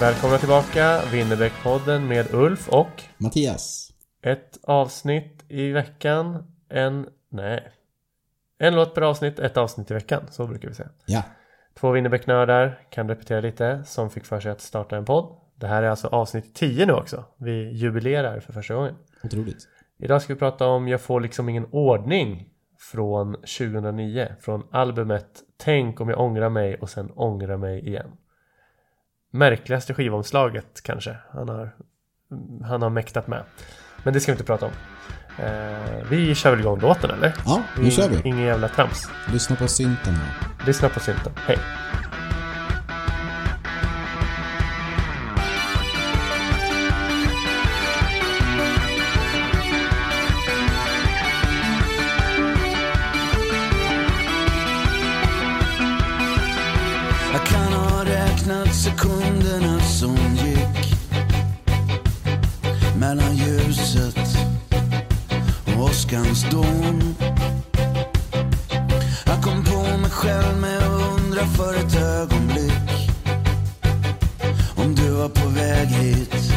Välkomna tillbaka, Winnerbäck-podden med Ulf och Mattias. ett avsnitt i veckan. En, nej. En låt per avsnitt, ett avsnitt i veckan. Så brukar vi säga. Ja, Två Winnerbäck-nördar, kan repetera lite, som fick för sig att starta en podd. Det här är alltså avsnitt 10 nu också. Vi jubilerar för första gången. otroligt. Idag ska vi prata om Jag får liksom ingen ordning från 2009. Från albumet Tänk om jag ångrar mig och sen ångrar mig igen. Märkligaste skivomslaget kanske han har, han har mäktat med. Men det ska vi inte prata om. Eh, vi kör väl igång låten eller? Ja, nu kör vi. Ingen jävla trams. Lyssna på synten här. Lyssna på synten. Hej! Åskans dån. Jag kom på mig själv med att undra för ett ögonblick om du var på väg hit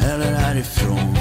eller härifrån.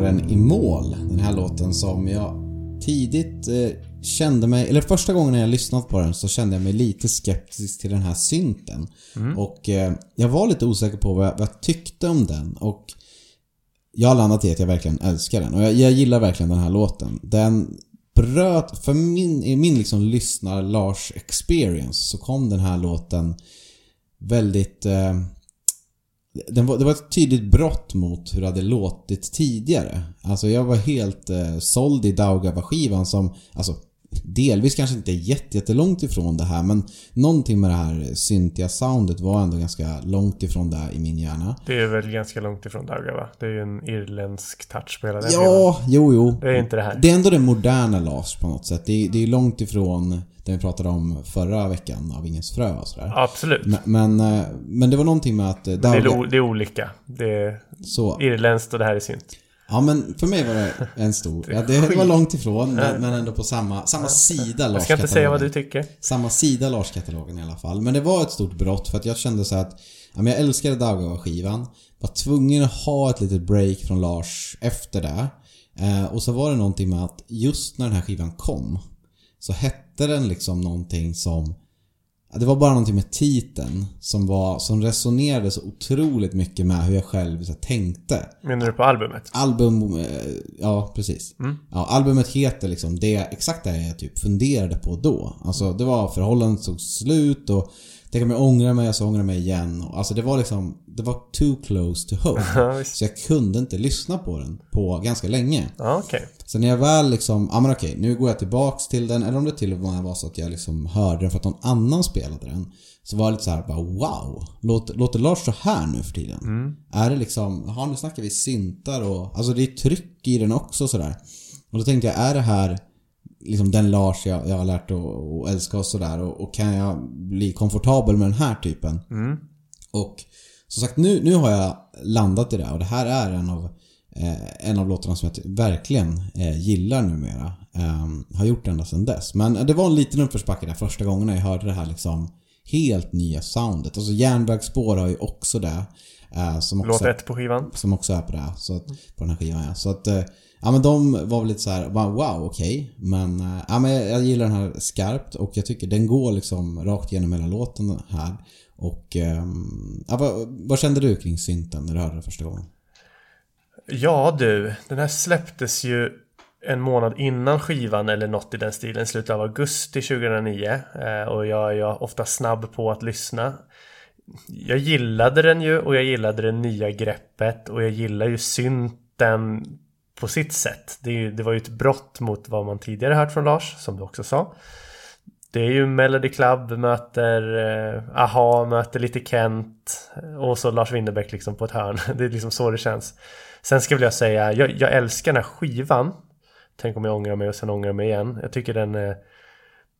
Den i mål. Den här låten som jag tidigt eh, kände mig, eller första gången jag lyssnat på den så kände jag mig lite skeptisk till den här synten. Och eh, jag var lite osäker på vad jag, vad jag tyckte om den och jag har landat i att jag verkligen älskar den och jag, jag gillar verkligen den här låten. Den bröt, för min, min liksom lyssnar Lars experience så kom den här låten väldigt eh, var, det var ett tydligt brott mot hur det hade låtit tidigare. Alltså jag var helt eh, såld i Daugava-skivan som, alltså delvis kanske inte jätte, jättelångt ifrån det här men någonting med det här syntiga soundet var ändå ganska långt ifrån det i min hjärna. Det är väl ganska långt ifrån Dauga va? Det är ju en irländsk touch på hela den. Ja, jo, jo. Det är inte det här. Det är ändå det moderna Lars på något sätt. Det är, det är långt ifrån det vi pratade om förra veckan av Ingens frö och sådär. Absolut. Men, men, eh, men det var någonting med att eh, Det är, Dauga... det är olika. Det är Så. irländskt och det här är synt. Ja men för mig var det en stor... Ja, det var långt ifrån men, ändå på samma, samma sida Jag ska inte säga vad du Lars-katalogen. tycker. Samma sida Lars-katalogen i alla fall. Men det var ett stort brott för att jag kände så att ja, men jag älskade Daugava-skivan. Var tvungen att ha ett litet break från Lars efter det. Eh, och så var det någonting med att just när den här skivan kom så hette den liksom någonting som det var bara någonting med titeln som, var, som resonerade så otroligt mycket med hur jag själv så här, tänkte. Menar du på albumet? Album, eh, ja precis. Ja, albumet heter liksom det, exakt det jag typ funderade på då. Alltså det var förhållandet tog slut och det kan jag ångra mig, så ångra mig igen. Och, Alltså det var liksom, det var too close to home. Så jag kunde inte lyssna på den på ganska länge. Okej. Så när jag väl liksom, ja men okej, nu går jag tillbaks till den. Eller om det till och med var så att jag liksom hörde den för att någon annan spelade den. Så var det lite så här bara wow. Låter, låter Lars så här nu för tiden? Är det liksom, ja nu snackar vi syntar och, alltså det är tryck i den också sådär. Och då tänkte jag, är det här liksom den Lars jag, jag har lärt att, älska och sådär? Och, och kan jag bli komfortabel med den här typen? Och som sagt, nu, nu har jag landat i det och det här är en av, eh, en av låtarna som jag verkligen eh, gillar numera. Eh, har gjort ända sedan dess. Men det var en liten uppförsbacke där första gången jag hörde det här liksom helt nya soundet. Alltså järnvägsspår har ju också det. Eh, som också, Låt ett på skivan. som också är på det så att, på den här skivan ja. Så att, eh, ja men de var väl lite så här, wow okej. Men, eh, ja men jag, jag gillar den här skarpt och jag tycker den går liksom rakt igenom hela låten här. Och, ehm, ja, vad, vad kände du kring synten när du hörde det första gången? Ja du, den här släpptes ju en månad innan skivan eller något i den stilen, slutet av augusti 2009. Eh, och jag är ju ofta snabb på att lyssna. Jag gillade den ju och jag gillade det nya greppet och jag gillar ju synten på sitt sätt. Det, är ju, det var ju ett brott mot vad man tidigare hört från Lars, som du också sa. Det är ju Melody Club möter eh, Aha, möter lite Kent och så Lars Winnerbäck liksom på ett hörn. Det är liksom så det känns. Sen ska väl jag säga, jag, jag älskar den här skivan. Tänk om jag ångrar mig och sen ångrar mig igen. Jag tycker den är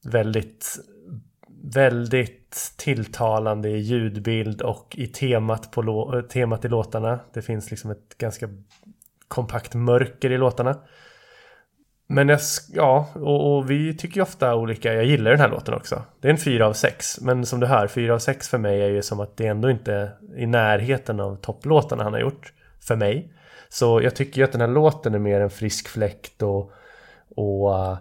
väldigt, väldigt tilltalande i ljudbild och i temat, på eh, temat i låtarna. Det finns liksom ett ganska kompakt mörker i låtarna. Men jag, ja, och, och vi tycker ju ofta olika. Jag gillar den här låten också. Det är en fyra av sex. Men som du hör, fyra av sex för mig är ju som att det ändå inte är i närheten av topplåtarna han har gjort. För mig. Så jag tycker ju att den här låten är mer en frisk fläkt och, och uh,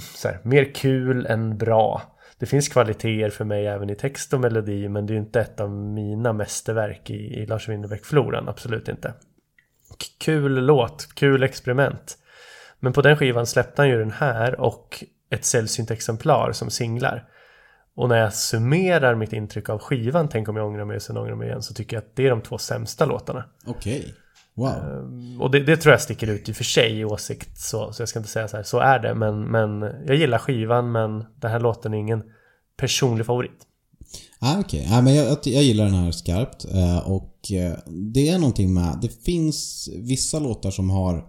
så här, mer kul än bra. Det finns kvaliteter för mig även i text och melodi men det är ju inte ett av mina mästerverk i, i Lars Winnerbäck-floran, absolut inte. Kul låt, kul experiment. Men på den skivan släppte han ju den här och ett sällsynt exemplar som singlar. Och när jag summerar mitt intryck av skivan, tänk om jag ångrar mig och sen ångrar mig igen, så tycker jag att det är de två sämsta låtarna. Okej. Wow. Och det, det tror jag sticker ut i och för sig i åsikt så, så jag ska inte säga så här, så är det. Men, men jag gillar skivan men den här låten är ingen personlig favorit. Ah, Okej, ah, men jag, jag, gillar den här skarpt. Eh, och eh, det är någonting med, det finns vissa låtar som har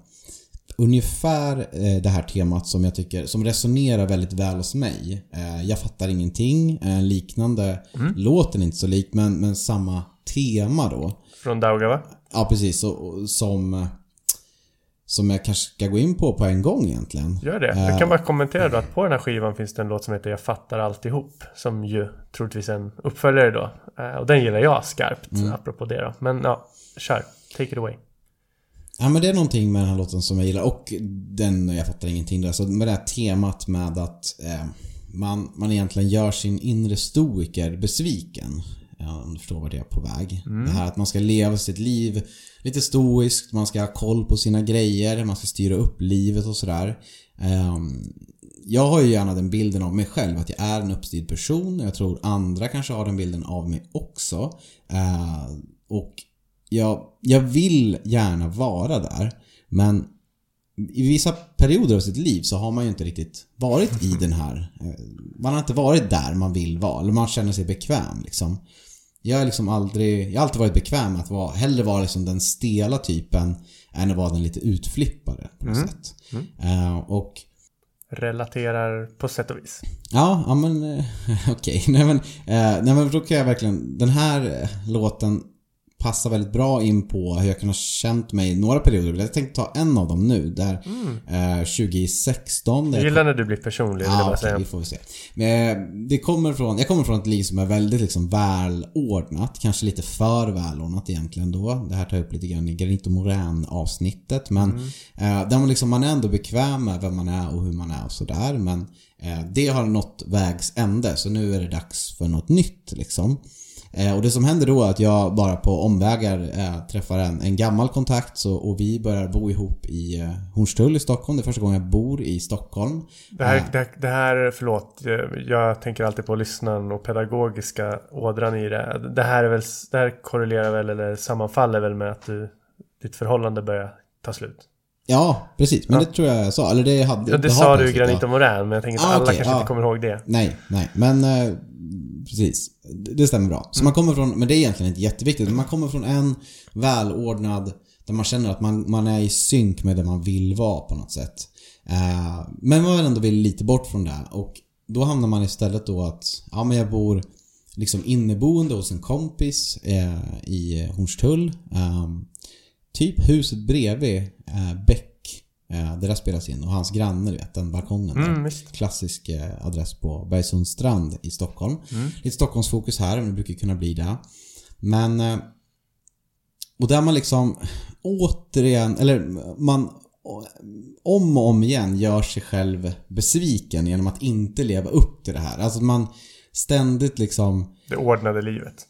ungefär eh, det här temat som jag tycker, som resonerar väldigt väl hos mig. Jag fattar ingenting, liknande. Låten är inte så lik men, men samma tema då. Från Daugava. Ja precis, och, och, som, eh, som jag kanske ska gå in på på en gång egentligen. Gör det. Eh, Jag kan bara kommentera då att på den här skivan finns det en låt som heter Jag fattar alltihop. Som ju troligtvis är en uppföljare då. Eh, Och den gillar jag skarpt, apropå det då. Men ja, kör. Take it away. Ja men det är någonting med den här låten som jag gillar och den, jag fattar ingenting där, så med det här temat med att eh, man, man egentligen gör sin inre stoiker besviken. Ja, om du förstår vad det är på väg. Det här att man ska leva sitt liv lite stoiskt, man ska ha koll på sina grejer, man ska styra upp livet och sådär. Ehm, jag har ju gärna den bilden av mig själv att jag är en uppstyrd person. Jag tror andra kanske har den bilden av mig också. Eh, och jag, jag vill gärna vara där. Men i vissa perioder av sitt liv så har man ju inte riktigt varit i den här... eh, Man har inte varit där man vill vara, eller man känner sig bekväm liksom. Jag har liksom aldrig... Jag har alltid varit bekväm med att vara, hellre vara liksom den stela typen än att vara den lite utflippade på något sätt. Eh, och Relaterar på sätt och vis. Ja, ja men eh, okej. Nej, men, eh, nej men då kan jag verkligen... Den här låten passar väldigt bra in på hur jag kan ha känt mig i några perioder. Jag tänkte ta en av dem nu. Där eh, 2016... där Jag gillar när du blir personlig, Ja, okej, säga. vi får se. Men eh, det kommer från, jag kommer från ett liv som är väldigt liksom välordnat. Kanske lite för välordnat egentligen då. Det här tar jag upp lite grann i Granito Morän avsnittet. Men eh, där man liksom, man är ändå bekväm med vem man är och hur man är och sådär. Men eh, det har nått vägs ände. Så nu är det dags för något nytt liksom. Eh, och det som händer då är att jag bara på omvägar eh, träffar en, en gammal kontakt så, och vi börjar bo ihop i eh, Hornstull i Stockholm. Det är första gången jag bor i Stockholm. Det här, det, det här, förlåt, jag- jag tänker alltid på lyssnaren och pedagogiska ådran i det. Det här, är väl, det här korrelerar väl eller sammanfaller väl med att du, ditt förhållande börjar ta slut? Ja, precis. Men det tror jag jag sa. Eller det hade Ja, det, har sa jag du Granit ja. och Morän, men jag tänker att Ah, alla okej, kanske ja. inte kommer ihåg det. Nej, nej. Men eh, precis. Det det stämmer bra. Så man kommer från, men det är egentligen inte jätteviktigt. Men man kommer från en välordnad, där man känner att man, man är i synk med det man vill vara på något sätt. Eh, men man ändå vill lite bort från det. Och då hamnar man istället då att, ja men jag bor liksom inneboende hos en kompis eh, i Hornstull. Typ huset bredvid eh, Bäck. Eh, det där spelas in och hans granne, vet, den balkongen där. Mm, visst. Klassisk eh, adress på Bergsundstrand i Stockholm. Lite Stockholmsfokus här, men det brukar kunna bli det. Men... eh, Och där man liksom återigen, eller man om och om igen gör sig själv besviken genom att inte leva upp till det här. Alltså man ständigt liksom Det ordnade livet.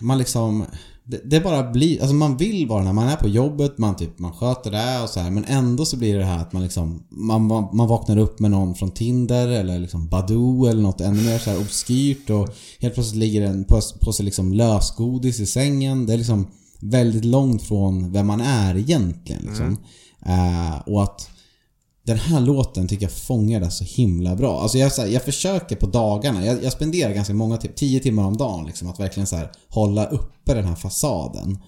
man liksom det, det bara blir, alltså man vill vara när man är på jobbet, man typ, man sköter det och så här, men ändå så blir det här att man liksom, man, man, vaknar upp med någon från Tinder eller liksom Badoo eller något ännu mer så här obskyrt och helt plötsligt ligger en på, på sig liksom lösgodis i sängen. Det är liksom väldigt långt från vem man är egentligen liksom. Eh, och att den här låten tycker jag fångar det så himla bra. Alltså jag, här, jag försöker på dagarna, jag, jag spenderar ganska många, typ 10 timmar om dagen liksom, att verkligen så här, hålla uppe den här fasaden.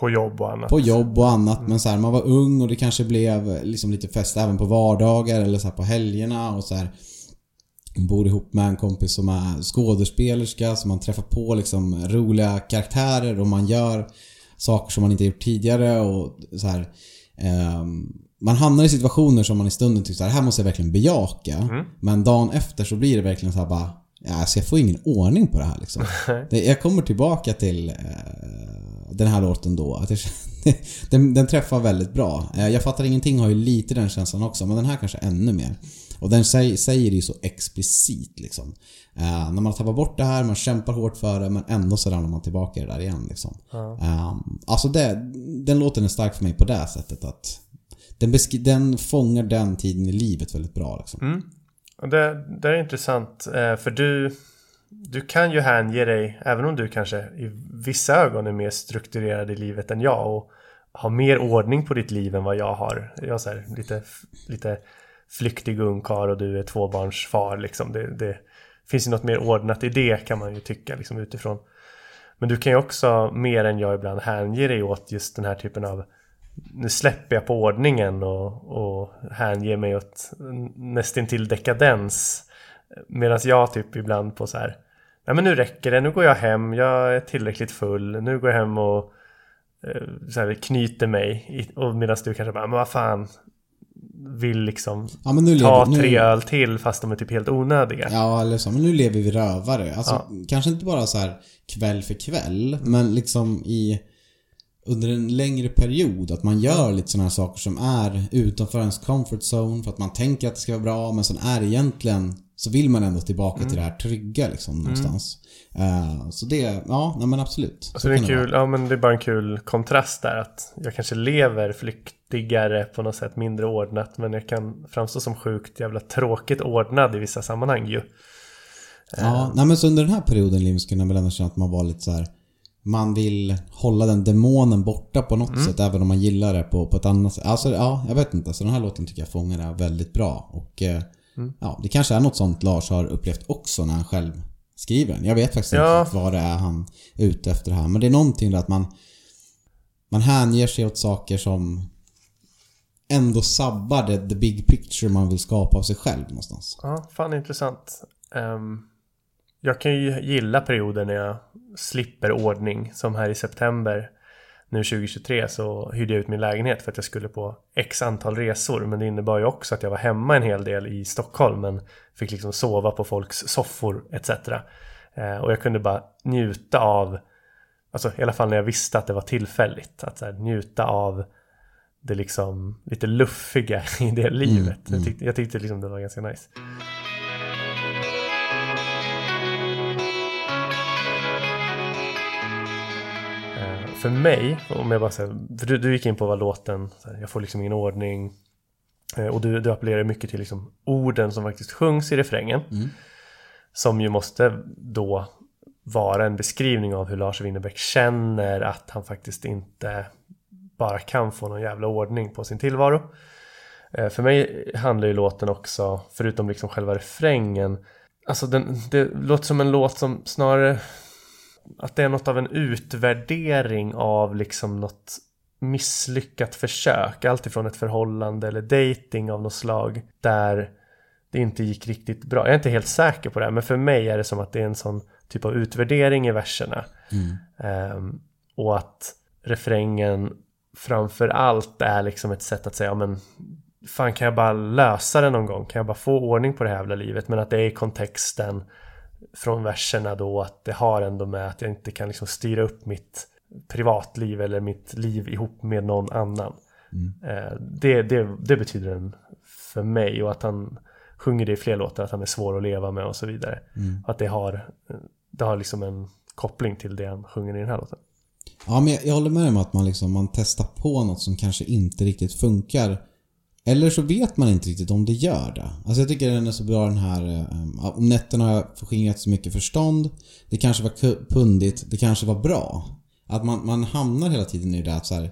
På jobb och annat. På jobb och annat, men så här, man var ung och det kanske blev liksom lite fest även på vardagar eller så på helgerna och så här. Bor ihop med en kompis som är skådespelerska, så man träffar på liksom roliga karaktärer och man gör saker som man inte gjort tidigare och så här. ehm, man hamnar i situationer som man i stunden tycker så här, här måste jag verkligen bejaka. Men dagen efter så blir det verkligen så här bara, ja, alltså jag får ingen ordning på det här liksom. Det, jag kommer tillbaka till eh, den här låten då. Att jag, den, den träffar väldigt bra. Eh, jag fattar ingenting har ju lite den känslan också, men den här kanske ännu mer. Och den säger, säger det ju så explicit liksom. Eh, när man tappar bort det här, man kämpar hårt för det, men ändå så ramlar man tillbaka i det där igen liksom. Eh, alltså det, den låten är stark för mig på det sättet att den, den fångar den tiden i livet väldigt bra liksom. Mm. Och det, det är intressant, eh, för du, du kan ju hänge dig, även om du kanske i vissa ögon är mer strukturerad i livet än jag och har mer ordning på ditt liv än vad jag har. Jag är så här, lite, lite flyktig ungkarl och du är tvåbarnsfar liksom. Det, det finns ju något mer ordnat i det kan man ju tycka liksom utifrån. Men du kan ju också mer än jag ibland hänge dig åt just den här typen av nu släpper jag på ordningen och, och hänger mig åt nästintill dekadens. Medan jag typ ibland på så här Nej men nu räcker det, nu går jag hem, jag är tillräckligt full, nu går jag hem och eh, så här, knyter mig. Och medan du kanske bara, men vad fan Vill liksom Ja, nu ta lever- nu- tre öl till fast de är typ helt onödiga. Ja, eller så. Men nu lever vi rövare. Alltså, kanske inte bara så här kväll för kväll, men liksom i... under en längre period. Att man gör lite sådana här saker som är utanför ens comfort zone för att man tänker att det ska vara bra men sen är det egentligen så vill man ändå tillbaka till det här trygga liksom någonstans. Eh, så det, ja, nej men absolut. Alltså det är kul, ja men det är bara en kul kontrast där att jag kanske lever flyktigare på något sätt, mindre ordnat men jag kan framstå som sjukt jävla tråkigt ordnad i vissa sammanhang ju. Ja, nej men så under den här perioden i livet skulle jag väl ändå känna att man var lite så här. Man vill hålla den demonen borta på något sätt även om man gillar det på, på ett annat sätt. Alltså ja, jag vet inte. Så den här låten tycker jag fångar det väldigt bra. Och eh, ja, det kanske är något sånt Lars har upplevt också när han själv skriver den. Jag vet faktiskt Ja. inte vad det är han är ute efter här. Men det är någonting där att man man hänger sig åt saker som ändå sabbar det, the big picture man vill skapa av sig själv någonstans. Ja, fan intressant. Ehm, jag kan ju gilla perioder när jag slipper ordning. Som här i september nu 2023 så hyrde jag ut min lägenhet för att jag skulle på x antal resor. Men det innebar ju också att jag var hemma en hel del i Stockholm men fick liksom sova på folks soffor etc. Eh, och jag kunde bara njuta av, alltså i alla fall när jag visste att det var tillfälligt, att här, njuta av det liksom lite luffiga i det livet. Jag, tyckte, jag tyckte liksom det var ganska nice. För mig, om jag bara säger, för du, du gick in på vad låten, här, jag får liksom ingen ordning. Eh, Och du, du appellerar mycket till liksom orden som faktiskt sjungs i refrängen. Som ju måste då vara en beskrivning av hur Lars Winnerbäck känner att han faktiskt inte bara kan få någon jävla ordning på sin tillvaro. Eh, För mig handlar ju låten också, förutom liksom själva refrängen, alltså den, det låter som en låt som snarare att det är något av en utvärdering av liksom något misslyckat försök. Alltifrån ett förhållande eller dating av något slag där det inte gick riktigt bra. Jag är inte helt säker på det, här, men för mig är det som att det är en sån typ av utvärdering i verserna. Ehm, och att refrängen framför allt är liksom ett sätt att säga, ja men fan kan jag bara lösa det någon gång? Kan jag bara få ordning på det här jävla livet? Men att det är i kontexten från verserna då att det har ändå med att jag inte kan liksom styra upp mitt privatliv eller mitt liv ihop med någon annan. Eh, det, det, det betyder den för mig och att han sjunger det i fler låtar att han är svår att leva med och så vidare. Att det har, det har liksom en koppling till det han sjunger i den här låten. Ja, men jag, jag håller med om att man liksom, man testar på något som kanske inte riktigt funkar. Eller så vet man inte riktigt om det gör det. Alltså jag tycker den är så bra den här, eh, om nätterna har jag förskingrat så mycket förstånd. Det kanske var pundigt, det kanske var bra. Att man, man hamnar hela tiden i det att så här,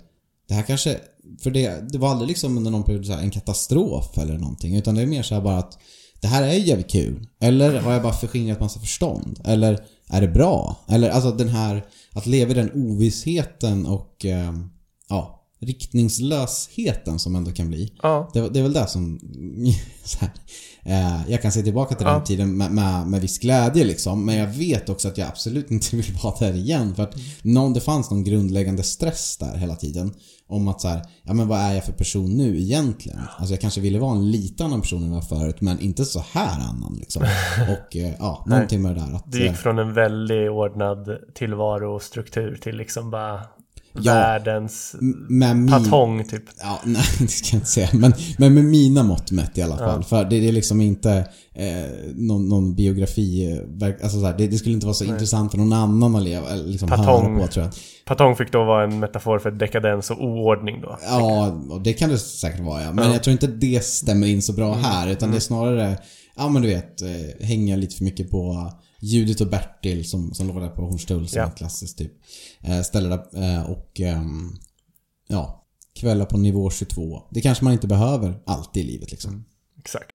det här kanske, för det, det var aldrig liksom under någon period så här, en katastrof eller någonting. Utan det är mer så här bara att det här är jävligt kul. Eller har jag bara förskingrat massa förstånd? Eller är det bra? Eller alltså den här, att leva i den ovissheten och eh, ja, riktningslösheten som ändå kan bli. Ja. Det, det är väl det som... Här, eh, jag kan se tillbaka till den Ja. tiden med, med, med viss glädje liksom. Men jag vet också att jag absolut inte vill vara där igen. För att någon, det fanns någon grundläggande stress där hela tiden. Om att så här, ja men vad är jag för person nu egentligen? Alltså jag kanske ville vara en lite annan person än jag var förut. Men inte så här annan liksom. Och eh, ja, någonting med det där. Att, Du gick eh, från en väldigt ordnad tillvaro och struktur till liksom bara Ja. världens min, patong typ. Ja, nej det ska jag inte säga. Men, men med mina mått mätt i alla fall. För det, det är liksom inte eh, någon, någon biografi. eh, Alltså så här, det, det skulle inte vara så intressant för någon annan att leva, liksom Patong. på tror jag. Patong fick då vara en metafor för dekadens och oordning då. Ja, och det kan det säkert vara ja. Men jag tror inte det stämmer in så bra här. Utan det är snarare, ja men du vet, eh, hänga lite för mycket på Judith och Bertil som, som låg där på Hornstull som Ja. ett klassiskt typ. Eh, ställe där. Eh, och ehm, ja, kvällar på nivå 22. Det kanske man inte behöver alltid i livet liksom. Exakt.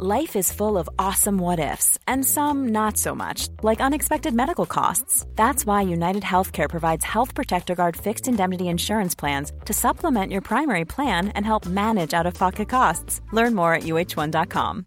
Life is full of awesome what ifs, and some not so much, like unexpected medical costs. That's why United Healthcare provides Health Protector Guard fixed indemnity insurance plans to supplement your primary plan and help manage out of pocket costs. Learn more at uh1.com.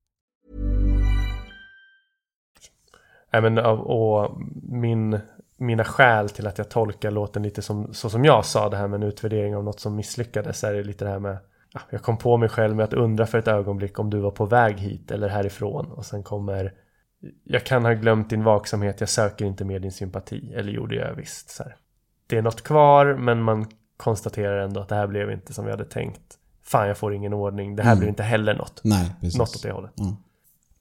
Nej, men, och min, mina skäl till att jag tolkar låten lite som, så som jag sa det här med en utvärdering av något som misslyckades är det lite det här med ja, jag kom på mig själv med att undra för ett ögonblick om du var på väg hit eller härifrån och sen kommer jag kan ha glömt din vaksamhet, jag söker inte mer din sympati. Eller gjorde jag visst. Så här. Det är något kvar men man konstaterar ändå att det här blev inte som vi hade tänkt. Fan jag får ingen ordning, det här Mm. blir inte heller något. Nej, precis. Något åt det hållet. Mm.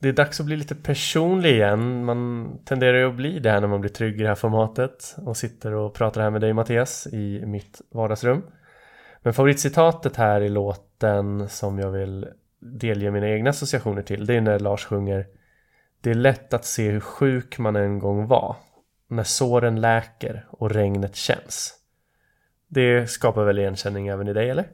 Det är dags att bli lite personlig igen. Man tenderar ju att bli det här när man blir trygg i det här formatet och sitter och pratar här med dig Mattias i mitt vardagsrum. Men favoritcitatet här i låten som jag vill delge mina egna associationer till det är när Lars sjunger Det är lätt att se hur sjuk man en gång var när såren läker och regnet känns. Det skapar väl igenkänning även i dig eller?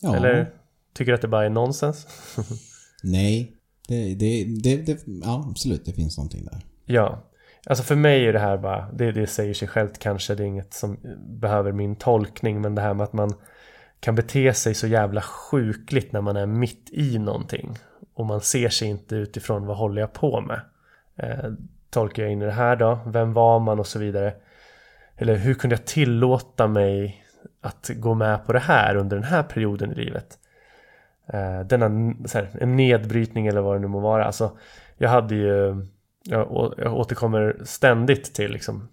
Ja. Eller tycker du att det bara är nonsens? Nej. Det, det, det, det, ja, absolut. Det finns någonting där. Ja, alltså för mig är det här bara, det, det säger sig självt kanske, det är inget som behöver min tolkning, men det här med att man kan bete sig så jävla sjukligt när man är mitt i någonting och man ser sig inte utifrån vad håller jag på med. Eh, tolkar jag in i det här då, vem var man och så vidare. Eller hur kunde jag tillåta mig att gå med på det här under den här perioden i livet? Eh, denna så här, en nedbrytning eller vad det nu må vara. Alltså, jag hade ju, jag, jag återkommer ständigt till liksom,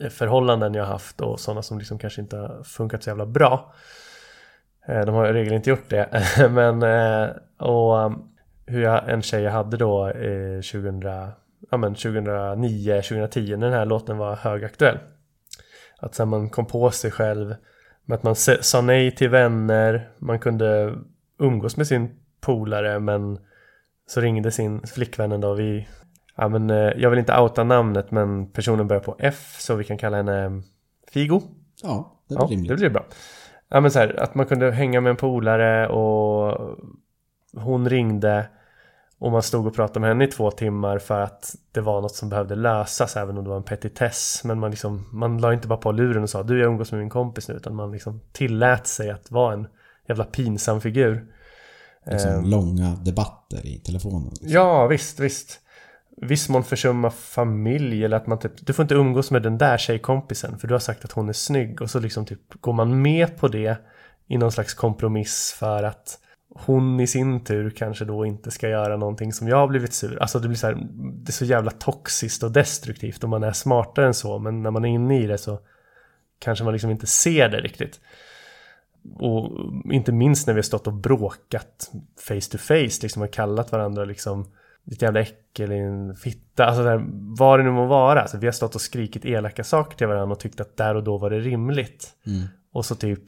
eh, förhållanden jag haft och sådana som liksom kanske inte har funkat så jävla bra. Eh, De har i regel inte gjort det. Men eh, och um, hur jag, en tjej jag hade då eh, 2000, ja, men 2009, 2010 när den här låten var högaktuell. Att sen man kom på sig själv med att man sa nej till vänner, man kunde umgås med sin polare men så ringde sin flickvän en dag. Vi, ja, men, eh, jag vill inte outa namnet men personen börjar på F så vi kan kalla henne Figo. Ja, det är Ja, rimligt. det blir bra. Ja, men så här, att man kunde hänga med en polare och hon ringde och man stod och pratade med henne i två timmar för att det var något som behövde lösas även om det var en petitess. Men man, liksom, man la inte bara på luren och sa du jag umgås med min kompis nu utan man liksom tillät sig att vara en jävla pinsam figur. liksom, Ehm. långa debatter i telefonen. liksom. Ja, visst, visst. Viss mån försumma familj eller att man typ, du får inte umgås med den där tjejkompisen för du har sagt att hon är snygg och så liksom typ går man med på det i någon slags kompromiss för att hon i sin tur kanske då inte ska göra någonting som jag har blivit sur. Alltså det blir så här, det är så jävla toxiskt och destruktivt om man är smartare än så men när man är inne i det så kanske man liksom inte ser det riktigt. Och inte minst när vi har stått och bråkat face to face, liksom har kallat varandra liksom ditt jävla äckel, en fitta, alltså där, vad det nu må vara. Alltså, vi har stått och skrikit elaka saker till varandra och tyckt att där och då var det rimligt. Mm. Och så typ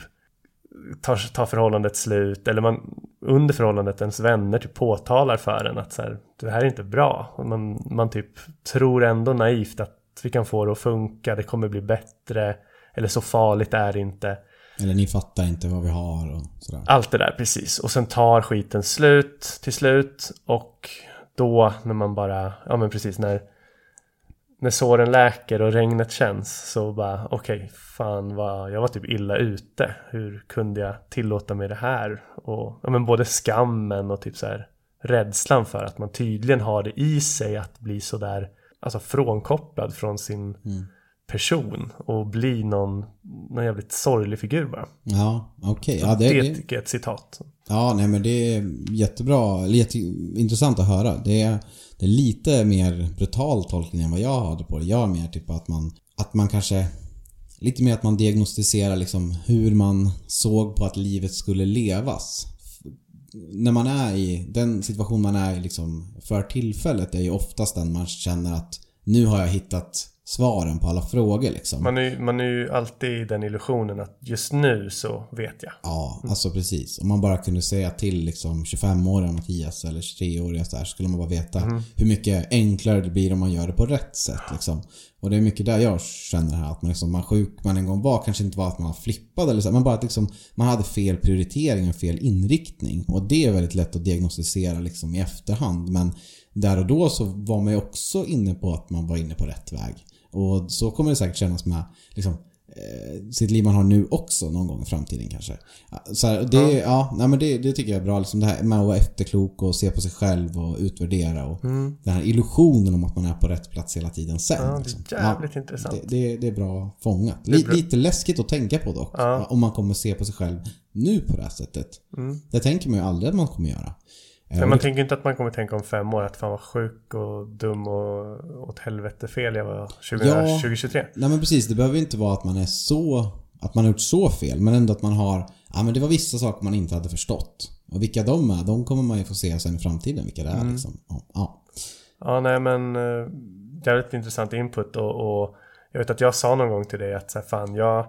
tar, tar förhållandet slut, eller man under förhållandet ens vänner typ påtalar för en att så här, det här är inte bra. Och man, man typ tror ändå naivt att vi kan få det att funka, det kommer bli bättre, eller så farligt är det inte. Eller ni fattar inte vad vi har och sådär. Allt det där precis. Och sen tar skiten slut till slut. Och då när man bara, ja men precis när när såren läker och regnet känns så bara okej, fan vad, jag var typ illa ute. Hur kunde jag tillåta mig det här? Och ja, men både skammen och typ så här rädslan för att man tydligen har det i sig att bli så där alltså frånkopplad från sin person och bli någon, någon jävligt sorglig figur bara. Ja, okej. Ja, det, det, tycker jag är ett citat. ja, nej men det är jättebra. eller Jätteintressant att höra. Det är, det är lite mer brutal tolkning än vad jag hade på det. Jag är mer typ att man, att man kanske Lite mer att man diagnostiserar liksom hur man såg på att livet skulle levas. När man är i den situation man är i liksom för tillfället är ju oftast den man känner att nu har jag hittat svaren på alla frågor liksom. Man är, man är ju alltid i den illusionen att just nu så vet jag. Ja, alltså precis. Om man bara kunde säga till liksom 25-åriga Mattias eller 23-åriga så här, så skulle man bara veta hur mycket enklare det blir om man gör det på rätt sätt. Liksom. Och det är mycket där jag känner här att man, liksom, man sjuk man en gång var kanske inte var att man var flippad eller så, men bara att liksom, man hade fel prioritering och fel inriktning. Och det är väldigt lätt att diagnostisera liksom, i efterhand. Men där och då så var man ju också inne på att man var inne på rätt väg. Och så kommer det säkert kännas med liksom, eh, sitt liv man har nu också någon gång i framtiden kanske. Så här, det, ja. ja nej, men det, det tycker jag är bra. Liksom det här med att vara efterklok och se på sig själv och utvärdera. Och Mm. Den här illusionen om att man är på rätt plats hela tiden sen. Ja, det är liksom. jävligt intressant. Det, det, det är bra fångat. Det är bra. Lite läskigt att tänka på dock. Ja. Om man kommer se på sig själv nu på det här sättet. Mm. Det tänker man ju aldrig att man kommer göra. Eh, Men man tänker inte att man kommer tänka om fem år att fan vad sjuk och dum och åt helvete fel jag var 20, Ja. 2023. Nej men precis, det behöver inte vara att man är så... Att man har gjort så fel, men ändå att man har... Ja men det var vissa saker man inte hade förstått. Och vilka de är, de kommer man ju få se sen i framtiden, vilka det är Mm. liksom. Ja, ja. Ja, nej men uh, jävligt intressant input och, och jag vet att jag sa någon gång till dig att så här, fan jag,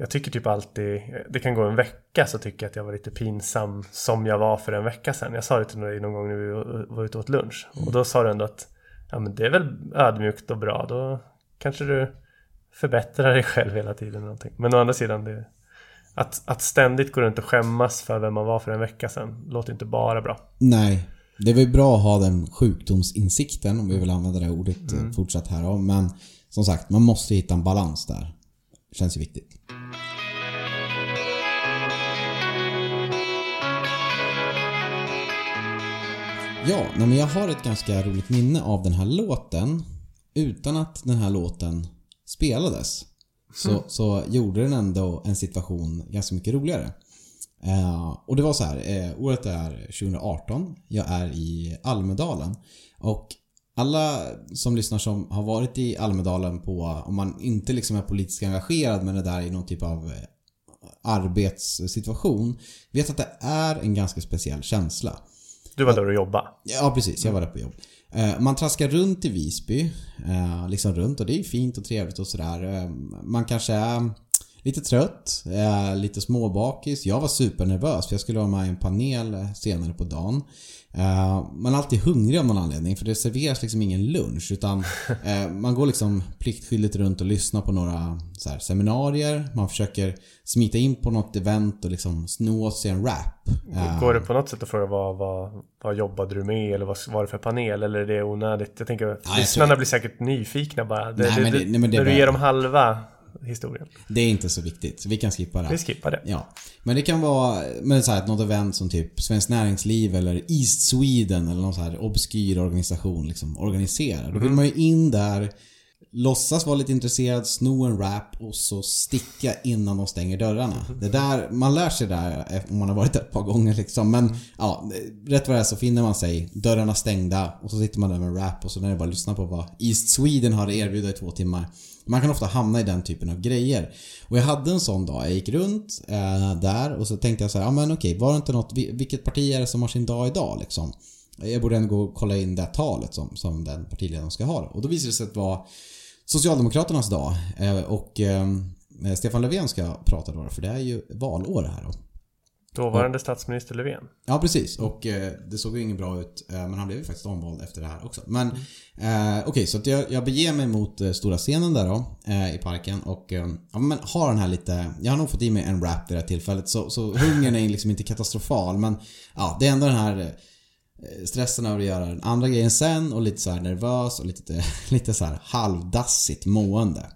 jag tycker typ alltid, det kan gå en vecka så tycker jag att jag var lite pinsam som jag var för en vecka sedan. Jag sa det till dig någon gång när vi var- ute och åt lunch och då sa du ändå att ja men det är väl ödmjukt och bra, då kanske du förbättrar dig själv hela tiden. eller Någonting. Men å andra sidan, det, att, att ständigt gå runt och skämmas för vem man var för en vecka sedan låter inte bara bra. Nej. Det är väl bra att ha den sjukdomsinsikten, om vi vill använda det ordet mm. fortsatt här. Men som sagt, man måste hitta en balans där. Känns ju viktigt. Ja, men jag har ett ganska roligt minne av den här låten. Utan att den här låten spelades så, så gjorde den ändå en situation ganska mycket roligare. Eh, och det var så här, eh, året är 2018. Jag är i Almedalen. Och alla som lyssnar som har varit i Almedalen på, om man inte liksom är politiskt engagerad men är där i någon typ av eh, arbetssituation, vet att det är en ganska speciell känsla. Du var där och jobbade. Ja, precis. Jag var där på jobb. Eh, Man traskar runt i Visby. eh, Liksom runt och det är fint och trevligt och sådär. Eh, Man kanske är lite trött, eh, lite småbakis. Jag var supernervös för jag skulle vara med i en panel senare på dagen. Eh, Man är alltid hungrig av någon anledning för det serveras liksom ingen lunch utan eh, man går liksom pliktskyldigt runt och lyssnar på några här, seminarier. Man försöker smita in på något event och liksom sno åt sig en rap. Går det på något sätt att fråga vad, vad, vad jobbade du med eller vad var det för panel eller är det onödigt? Jag tänker att lyssnarna blir säkert nyfikna bara. Det, Nej, det, det- nej, när du ger dem halva historien. Det är inte så viktigt, vi kan skippa det. Vi skippar det. Ja. Men det kan vara men så här, något event som typ Svenskt Näringsliv eller East Sweden eller någon så här obskyr organisation liksom organiserar. Då vill man ju in där, låtsas vara lite intresserad, sno en rap och så sticka innan de stänger dörrarna. Det där, man lär sig där om man har varit där ett par gånger liksom. Men ja, rätt vad det är så finner man sig, dörrarna stängda och så sitter man där med en rap och så är det bara att lyssna på vad East Sweden har att erbjuda i två timmar. Man kan ofta hamna i den typen av grejer. Och jag hade en sån dag. Jag gick runt eh, där och så tänkte jag så här, ja men okej, var det inte något, vilket parti är det som har sin dag idag liksom? Jag borde ändå gå och kolla in det talet som, som den partiledaren ska ha. Och då visade det sig att det var Socialdemokraternas dag. Eh, och eh, Stefan Löfven ska prata då, för det är ju valår här då. Dåvarande statsminister Löfven. Ja, precis. Och eh, det såg ju inget bra ut. Eh, men han blev ju faktiskt omvald efter det här också. Men eh, okej, så att jag, jag beger mig mot eh, stora scenen där då. Eh, I parken. Och eh, ja, men har den här lite... Jag har nog fått i mig en rap vid det här tillfället. Så, så hungern är liksom inte katastrofal. Men ja, det är ändå den här eh, stressen över att göra den andra grejen sen. Och lite så här nervös och lite, lite så här halvdassigt mående.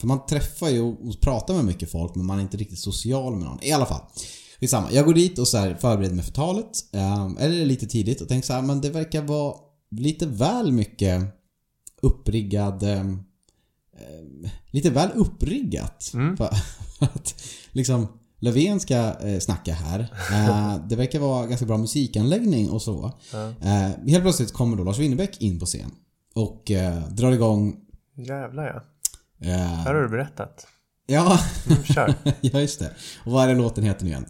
För man träffar ju och pratar med mycket folk men man är inte riktigt social med någon. I alla fall. Skitsamma. Jag går dit och så här förbereder mig för talet. eh, Eller lite tidigt och tänker så här, men det verkar vara lite väl mycket uppriggad... eh, eh, Lite väl uppriggat. För att liksom Löfven ska eh, snacka här. Det verkar vara ganska bra musikanläggning och så. Eh, helt plötsligt kommer då Lars Winnerbäck in på scen. Och eh, drar igång... Jävlar ja. Här har du berättat. Ja, Mm, Kör. ja, just det. Och vad är det låten heter nu igen?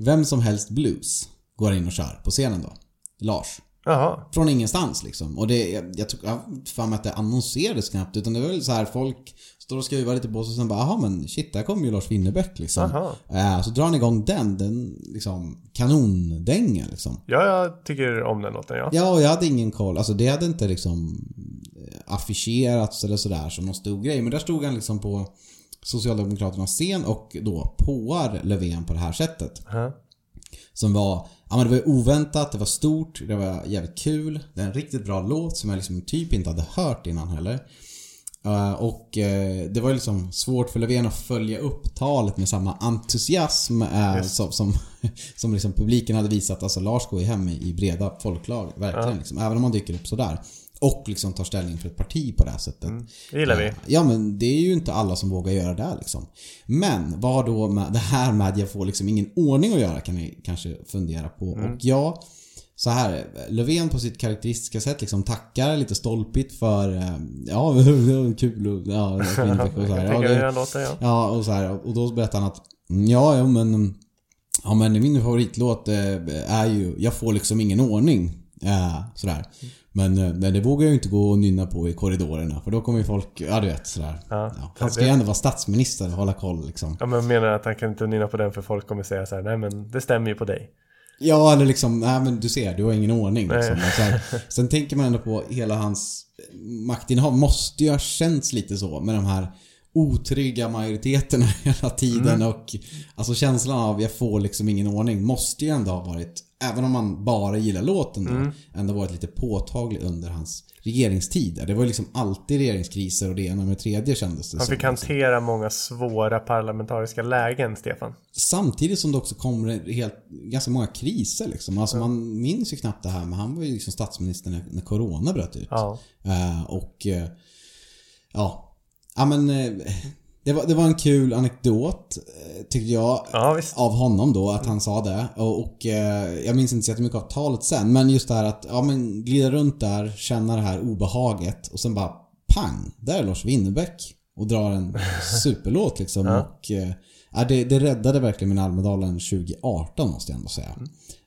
Vem som helst blues går in och kör på scenen då. Lars. Jaha. Från ingenstans liksom. Och det, jag, jag för mig att det annonserades knappt. Utan det var väl så här folk står och skruvar lite på sig och sen bara, jaha men shit, där kommer ju Lars Winnerbäck liksom. Eh, så drar han igång den, den liksom kanondänga liksom. Ja, jag tycker om den låten ja. Ja, och jag hade ingen koll. Alltså det hade inte liksom eh, affischerats eller sådär som någon stor grej. Men där stod han liksom på Socialdemokraternas scen och då påar Löfven på det här sättet. Aha. Som var, ja men det var oväntat, det var stort, det var jävligt kul. Det är en riktigt bra låt som jag liksom typ inte hade hört innan heller. Eh, och eh, det var ju liksom svårt för Löfven att följa upp talet med samma entusiasm eh, som, som, som liksom publiken hade visat. Alltså Lars går ju hem i, i breda folklag, verkligen. Liksom, även om han dyker upp sådär. Och liksom tar ställning för ett parti på det här sättet. Det gillar vi. Eh, Ja men det är ju inte alla som vågar göra det liksom. Men vad har då med det här med jag får liksom ingen ordning att göra kan ni kanske fundera på. Och ja, så här, Löfven på sitt karaktäristiska sätt liksom tackar lite stolpigt för eh, ja, kul och ja, och så här. Ja, det- låter, ja. Ja, och så här, och då berättar han att "Mm, Ja, ja men Ja men min favoritlåt eh, är ju Jag får liksom ingen ordning eh, Sådär men, eh, men det vågar jag ju inte gå och nynna på i korridorerna för då kommer ju folk, ja du vet sådär. Ja. Ja, han ska ju ändå vara statsminister och hålla koll liksom. Ja, men menar att han kan inte nynna på den för folk kommer säga så här, nej men det stämmer ju på dig. Ja, eller liksom, nej men du ser, du har ingen ordning liksom. Nej. Här, sen tänker man ändå på hela hans maktinnehav måste ju ha känts lite så med de här otrygga majoriteterna hela tiden Mm. och alltså känslan av jag får liksom ingen ordning måste ju ändå ha varit, även om man bara gillar låten då, Mm. ändå varit lite påtaglig under hans regeringstid. Det var ju liksom alltid regeringskriser och det ena med det tredje kändes det Han som, fick liksom. hantera många svåra parlamentariska lägen, Stefan. Samtidigt som det också kommer helt, ganska många kriser liksom. Alltså man minns ju knappt det här men han var ju liksom statsminister när, när Corona bröt ut. Ja. Eh, och eh, ja. Ja men eh, det, var, det var en kul anekdot eh, tyckte jag. Ja. Av honom då, att han sa det. Och, och eh, jag minns inte så jättemycket av talet sen. Men just det här att, ja men glida runt där, känna det här obehaget och sen bara pang! Där är Lars Winnerbäck. Och drar en superlåt liksom. Och eh, ja, det, det räddade verkligen min Almedalen 2018 måste jag ändå säga.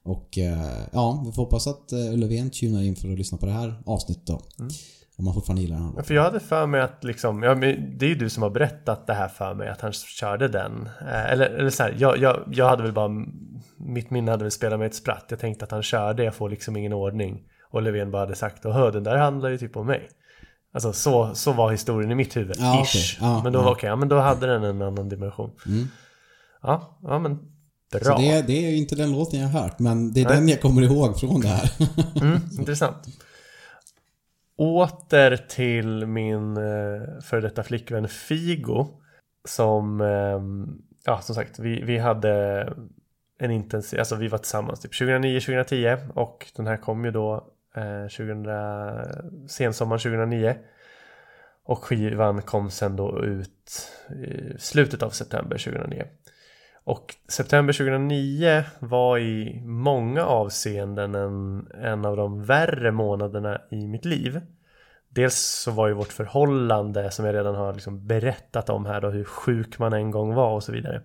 Och eh, ja, vi får hoppas att Löfven tunar in för att lyssna på det här avsnittet då. Om man fortfarande gillar den här Ja, För jag hade för mig att liksom, ja, det är ju du som har berättat det här för mig, att han körde den. Eh, Eller, eller så här, jag, jag, jag hade väl bara, mitt minne hade väl spelat mig ett spratt. Jag tänkte att han körde, jag får liksom ingen ordning. Och Löfven bara hade sagt, och den där handlar ju typ om mig. Alltså så, så var historien i mitt huvud, Ja, ish. okej. Ja, men då ja. okej, ja, men då hade den en annan dimension. Ja, ja men bra. Det, det är inte den låten jag har hört, men det är Nej. den jag kommer ihåg från det här. Mm, intressant. Åter till min eh, före detta flickvän Figo. Som, ehm, ja som sagt, vi, vi hade en intensiv, alltså vi var tillsammans typ 2009-2010 och den här kom ju då eh, 2000, sensommaren 2009. Och skivan kom sen då ut i slutet av september 2009. Och september 2009 var i många avseenden en, en av de värre månaderna i mitt liv. Dels så var ju vårt förhållande som jag redan har liksom berättat om här då hur sjuk man en gång var och så vidare.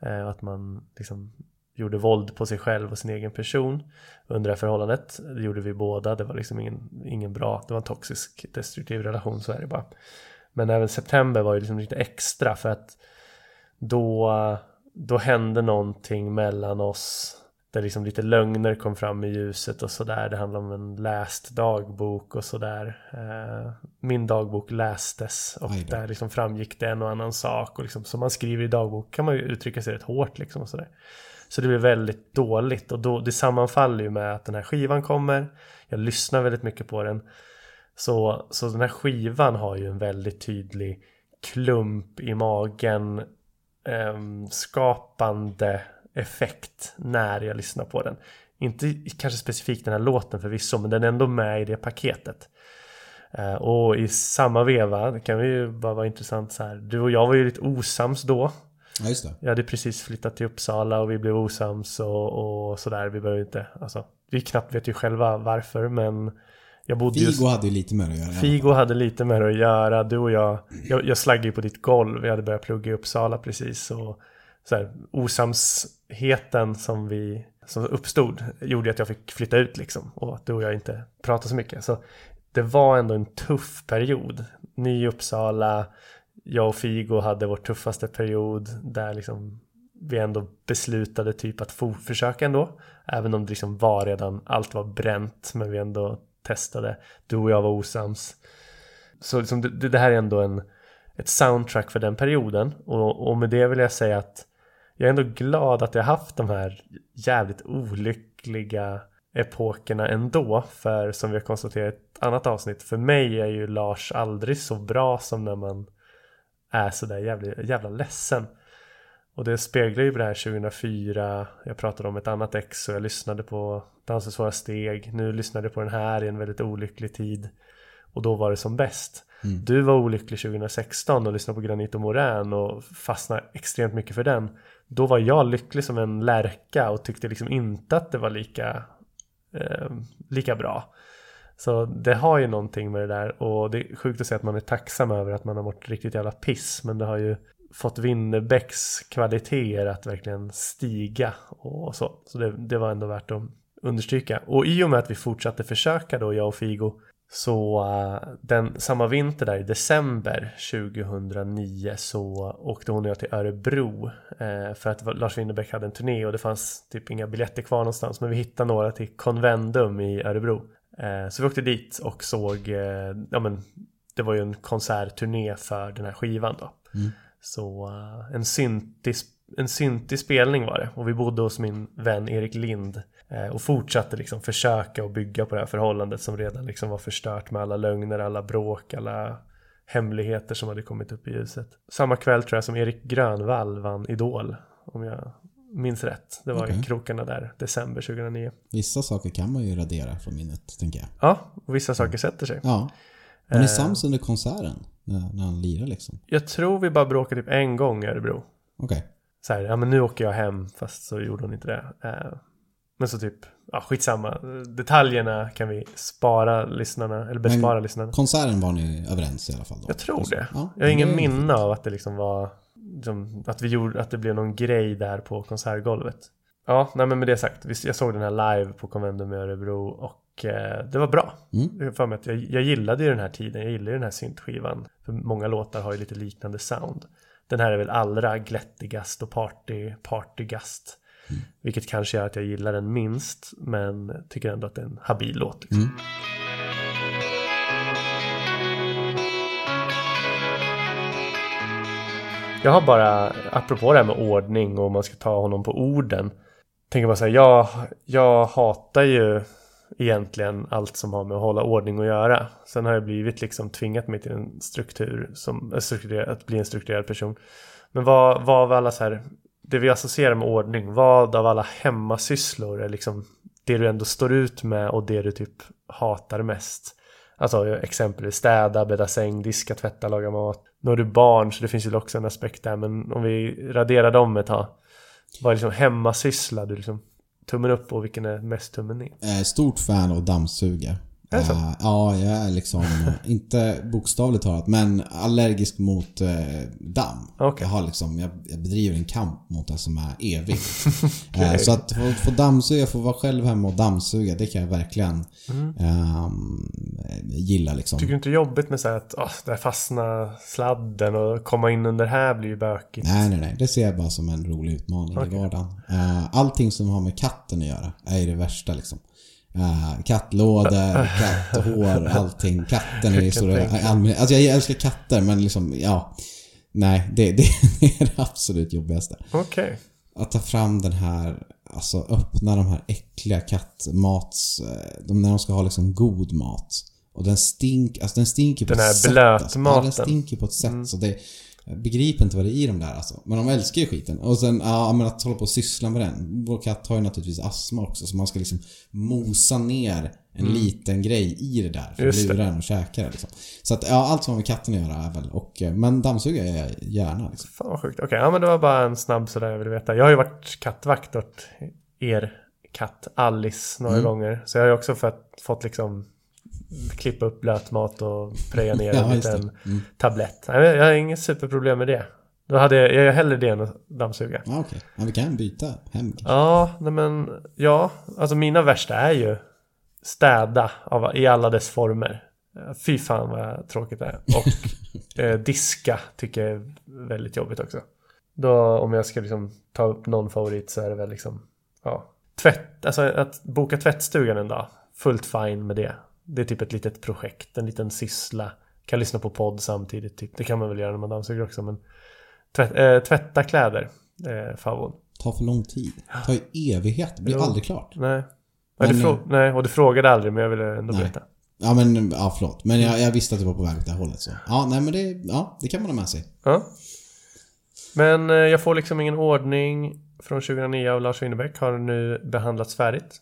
Eh, att man liksom gjorde våld på sig själv och sin egen person under det här förhållandet. Det gjorde vi båda, det var liksom ingen, ingen bra, det var en toxisk destruktiv relation, så är det bara. Men även september var ju liksom lite extra för att då, då hände någonting mellan oss där liksom lite lögner kom fram i ljuset och sådär. Det handlade om en läst dagbok och sådär. Eh, Min dagbok lästes och Aj där liksom framgick det en och annan sak. Och liksom, som man skriver i dagbok kan man ju uttrycka sig rätt hårt liksom och sådär. Så det blev väldigt dåligt och då, det sammanfaller ju med att den här skivan kommer. Jag lyssnar väldigt mycket på den. Så, så den här skivan har ju en väldigt tydlig klump i magen ehm, skapande effekt när jag lyssnar på den. Inte kanske specifikt den här låten förvisso, men den är ändå med i det paketet. Eh, och i samma veva, det kan ju bara vara intressant så här. Du och jag var ju lite osams då. ja, just det. Jag hade precis flyttat till Uppsala och vi blev osams och, och sådär. Vi behöver inte, alltså, vi knappt vet ju själva varför, men jag bodde just... Figo hade ju lite med det att göra. Figo hade lite med det att göra. Du och jag, jag, jag slaggade ju på ditt golv. Jag hade börjat plugga i Uppsala precis. Och så här, osamsheten som, vi, som uppstod gjorde att jag fick flytta ut liksom. Och att du och jag inte pratade så mycket. Så det var ändå en tuff period. Ny Uppsala. Jag och Figo hade vår tuffaste period. Där liksom vi ändå beslutade typ att få försöka ändå. Även om det liksom var redan, allt var bränt. Men vi ändå testade. Du och jag var osams. Så liksom det, det här är ändå en, ett soundtrack för den perioden. Och, och med det vill jag säga att jag är ändå glad att jag haft de här jävligt olyckliga epokerna ändå. För som vi har konstaterat i ett annat avsnitt, för mig är ju Lars aldrig så bra som när man är sådär jävla, jävla ledsen. Och det speglar ju det här 2004, jag pratade om ett annat ex och jag lyssnade på Dansens svåra steg. Nu lyssnade jag på den här i en väldigt olycklig tid. Och då var det som bäst. Du var olycklig 2016 och lyssnade på Granito Morän och fastnade extremt mycket för den. Då var jag lycklig som en lärka och tyckte liksom inte att det var lika, eh, lika bra. Så det har ju någonting med det där och det är sjukt att säga att man är tacksam över att man har varit riktigt jävla piss. Men det har ju fått Winnerbäcks kvaliteter att verkligen stiga och så. Så det, det var ändå värt att understryka. Och i och med att vi fortsatte försöka då, jag och Figo, så eh, den samma vinter där i december 2009 så åkte hon och jag till Örebro eh, för att Lars Winnerbäck hade en turné och det fanns typ inga biljetter kvar någonstans men vi hittade några till Convendum i Örebro. Eh, så vi åkte dit och såg, eh, ja men det var ju en konsertturné för den här skivan då. Mm. Så uh, en syntig, en syntig spelning var det och vi bodde hos min vän Erik Lind eh, och fortsatte liksom försöka och bygga på det här förhållandet som redan liksom var förstört med alla lögner, alla bråk, alla hemligheter som hade kommit upp i ljuset. Samma kväll tror jag som Erik Grönvall vann Idol om jag minns rätt. Det var i Okej. krokarna där, december 2009. Vissa saker kan man ju radera från minnet, tänker jag. Ja, och vissa saker sätter sig. Ja. Var ni sams under konserten? När, när han lirade liksom? Jag tror vi bara bråkade typ en gång i Örebro. Okej. så här, ja men nu åker jag hem fast så gjorde hon inte det. Eh, men så typ, ja skitsamma. Detaljerna kan vi spara lyssnarna, eller bespara lyssnarna. Konserten var ni överens i alla fall då? Jag tror det. Ja, jag har ingen minne av att det liksom var, liksom, att vi gjorde, att det blev någon grej där på konsertgolvet. Ja, nej men med det sagt, jag såg den här live på Convendum i Örebro och det var bra. Mm. För mig att jag, jag gillade ju den här tiden, jag gillade ju den här syntskivan. För många låtar har ju lite liknande sound. Den här är väl allra glättigast och party, partygast. Vilket kanske gör att jag gillar den minst, men tycker ändå att det är en habil låt. Liksom. Jag har bara, apropå det här med ordning och man ska ta honom på orden. Tänker bara säga, jag, jag hatar ju egentligen allt som har med att hålla ordning att göra. Sen har jag blivit liksom tvingat mig till en struktur som, eh, att bli en strukturerad person. Men vad, vad av alla så här, det vi associerar med ordning, vad av alla hemmasysslor är liksom det du ändå står ut med och det du typ hatar mest? Alltså exempelvis städa, bädda säng, diska, tvätta, laga mat. Nu har du barn så det finns ju också en aspekt där. Men om vi raderar dem ett tag. Vad är liksom hemmasyssla du liksom tummen upp och vilken är mest tummen ner? Eh, Stort fan av dammsuga. Är det så? Eh, ja, jag är liksom, inte bokstavligt talat, men allergisk mot eh, damm. Okej. Jag, har liksom, jag, jag bedriver en kamp mot det som är evigt. eh, så att få, få dammsuga, få vara själv hemma och dammsuga, det kan jag verkligen ehm, gilla liksom. Tycker du inte det är jobbigt med så här att oh, där fastnar sladden och komma in under här blir ju bökigt? Nej, nej, nej. Det ser jag bara som en rolig utmaning Okej. i vardagen. Eh, allting som har med katten att göra är ju det värsta liksom. Uh, kattlådor, katthår, allting. Katten är så det allmänhet. Alltså jag älskar katter men liksom, ja. Nej, det, det, det är det absolut jobbigaste. Okej. Att ta fram den här, alltså öppna de här äckliga kattmats... eh, De, när de ska ha liksom god mat. Och den stink, alltså den stinker på Den här ett sätt. Alltså. Ja, blötmaten. den stinker på ett sätt så det... Jag begriper inte vad det är i de där alltså. Men de älskar ju skiten. Och sen, ja men att hålla på och syssla med den. Vår katt har ju naturligtvis astma också så man ska liksom mosa ner en liten grej i det där. För att Mm. Just lura den och käka det liksom. Så att ja, allt som har med katten att göra är väl. Och, eh, men dammsuga är jag gärna liksom. Fan vad sjukt. Okej, ja men det var bara en snabb sådär jag ville veta. Jag har ju varit kattvakt åt er katt Alice några Mm. gånger. Så jag har ju också fått, fått liksom klippa upp blötmat och preja ner Ja, en liten Mm. tablett. Jag har inget superproblem med det. Då hade jag, jag hellre det än att dammsuga. Ja okej. Ja, vi kan byta hem kanske. Ja, nej men ja, alltså mina värsta är ju städa av, i alla dess former. Fy fan vad tråkigt det är. Och eh, diska tycker jag är väldigt jobbigt också. Då om jag ska liksom ta upp någon favorit så är det väl liksom, ja, tvätt, alltså att boka tvättstugan en dag. Fullt fine med det. Det är typ ett litet projekt, en liten syssla. Kan lyssna på podd samtidigt, typ. det kan man väl göra när man dammsuger också. Men tvätt, eh, tvätta kläder, är favon. tar för lång tid. tar ju evighet. Det blir Jo. aldrig klart. Nej. Men du Men, frå- nej, och du frågade aldrig men jag ville ändå Nej. berätta. Ja men, ja förlåt. Men jag, jag visste att du var på väg åt det här hållet så. Ja, nej men det, ja, det kan man ha med sig. Ja. Men eh, jag får liksom ingen ordning från 2009 av Lars Winnerbäck har nu behandlats färdigt.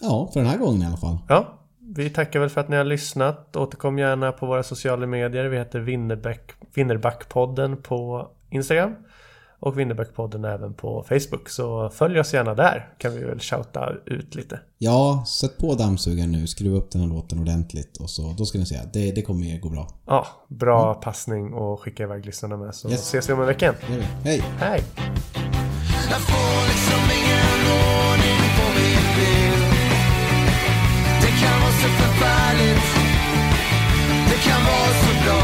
Ja, för den här gången i alla fall. Ja, vi tackar väl för att ni har lyssnat. Återkom gärna på våra sociala medier. Vi heter Winnerbäck, Winnerbackpodden på Instagram. Och Winnerbäckpodden även på Facebook. Så följ oss gärna där. Kan vi väl shouta ut lite. Ja, sätt på dammsugaren nu, skruva upp den här låten ordentligt och så, då ska ni se. Det, det kommer ju gå bra. Ja, bra passning och skicka iväg lyssnarna med. Så Yes. ses vi om en vecka. Vi. Hej! Hej! Det kan vara